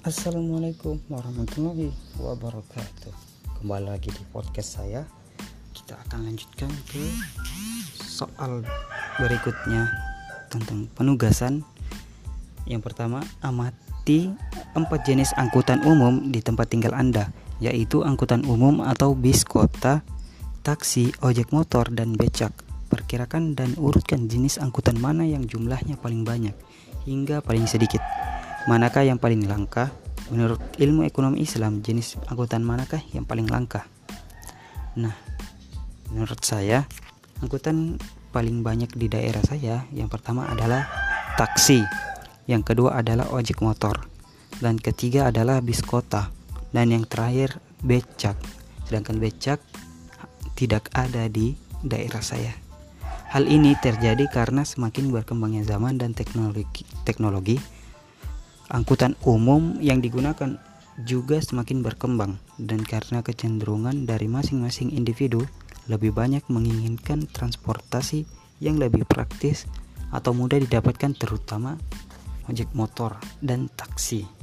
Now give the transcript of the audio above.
Assalamualaikum warahmatullahi wabarakatuh. Kembali lagi di podcast saya. Kita akan lanjutkan ke soal berikutnya Tentang penugasan. Yang pertama Amati empat jenis angkutan umum di tempat tinggal Anda Yaitu angkutan umum atau bis kota Taksi, ojek motor, dan becak. Perkirakan dan urutkan jenis angkutan mana yang jumlahnya paling banyak Hingga paling sedikit Manakah yang paling langka? Menurut ilmu ekonomi Islam, jenis angkutan manakah yang paling langka? Nah, menurut saya, angkutan paling banyak di daerah saya yang pertama adalah taksi, yang kedua adalah ojek motor, dan ketiga adalah bis kota, dan yang terakhir becak. Sedangkan becak tidak ada di daerah saya. Hal ini terjadi karena semakin berkembangnya zaman dan teknologi, teknologi Angkutan umum yang digunakan juga semakin berkembang dan karena kecenderungan dari masing-masing individu lebih banyak menginginkan transportasi yang lebih praktis atau mudah didapatkan terutama ojek motor dan taksi.